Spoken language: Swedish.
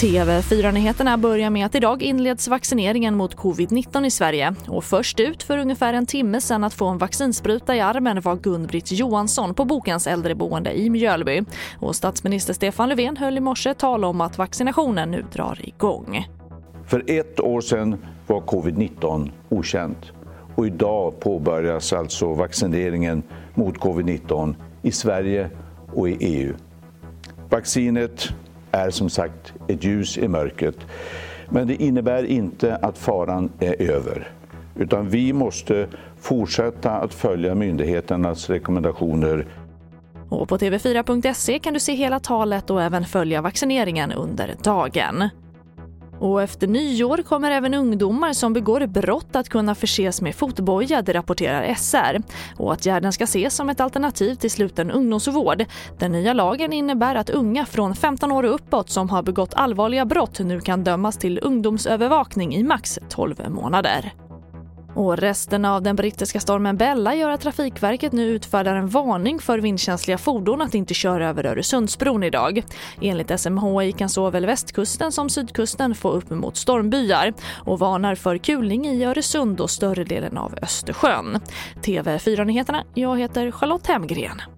TV4-nyheterna börjar med att idag inleds vaccineringen mot covid-19 i Sverige. Och först ut för ungefär en timme sedan att få en vaccinspruta i armen var Gun-Britt Johansson på Bokens äldreboende i Mjölby. Och statsminister Stefan Löfven höll i morse tal om att vaccinationen nu drar igång. För ett år sedan var covid-19 okänt och idag påbörjas alltså vaccineringen mot covid-19 i Sverige och i EU. Vaccinet är som sagt ett ljus i mörkret. Men det innebär inte att faran är över. Utan vi måste fortsätta att följa myndigheternas rekommendationer. Och på tv4.se kan du se hela talet och även följa vaccineringen under dagen. Och efter nyår kommer även ungdomar som begår brott att kunna förses med fotboja, det rapporterar SR. Och åtgärden ska ses som ett alternativ till sluten ungdomsvård. Den nya lagen innebär att unga från 15 år och uppåt som har begått allvarliga brott nu kan dömas till ungdomsövervakning i max 12 månader. Och resten av den brittiska stormen Bella gör att Trafikverket nu utfärdar en varning för vindkänsliga fordon att inte köra över Öresundsbron idag. Enligt SMHI kan såväl västkusten som sydkusten få uppemot stormbyar och varnar för kulning i Öresund och större delen av Östersjön. TV4-nyheterna, jag heter Charlotte Hemgren.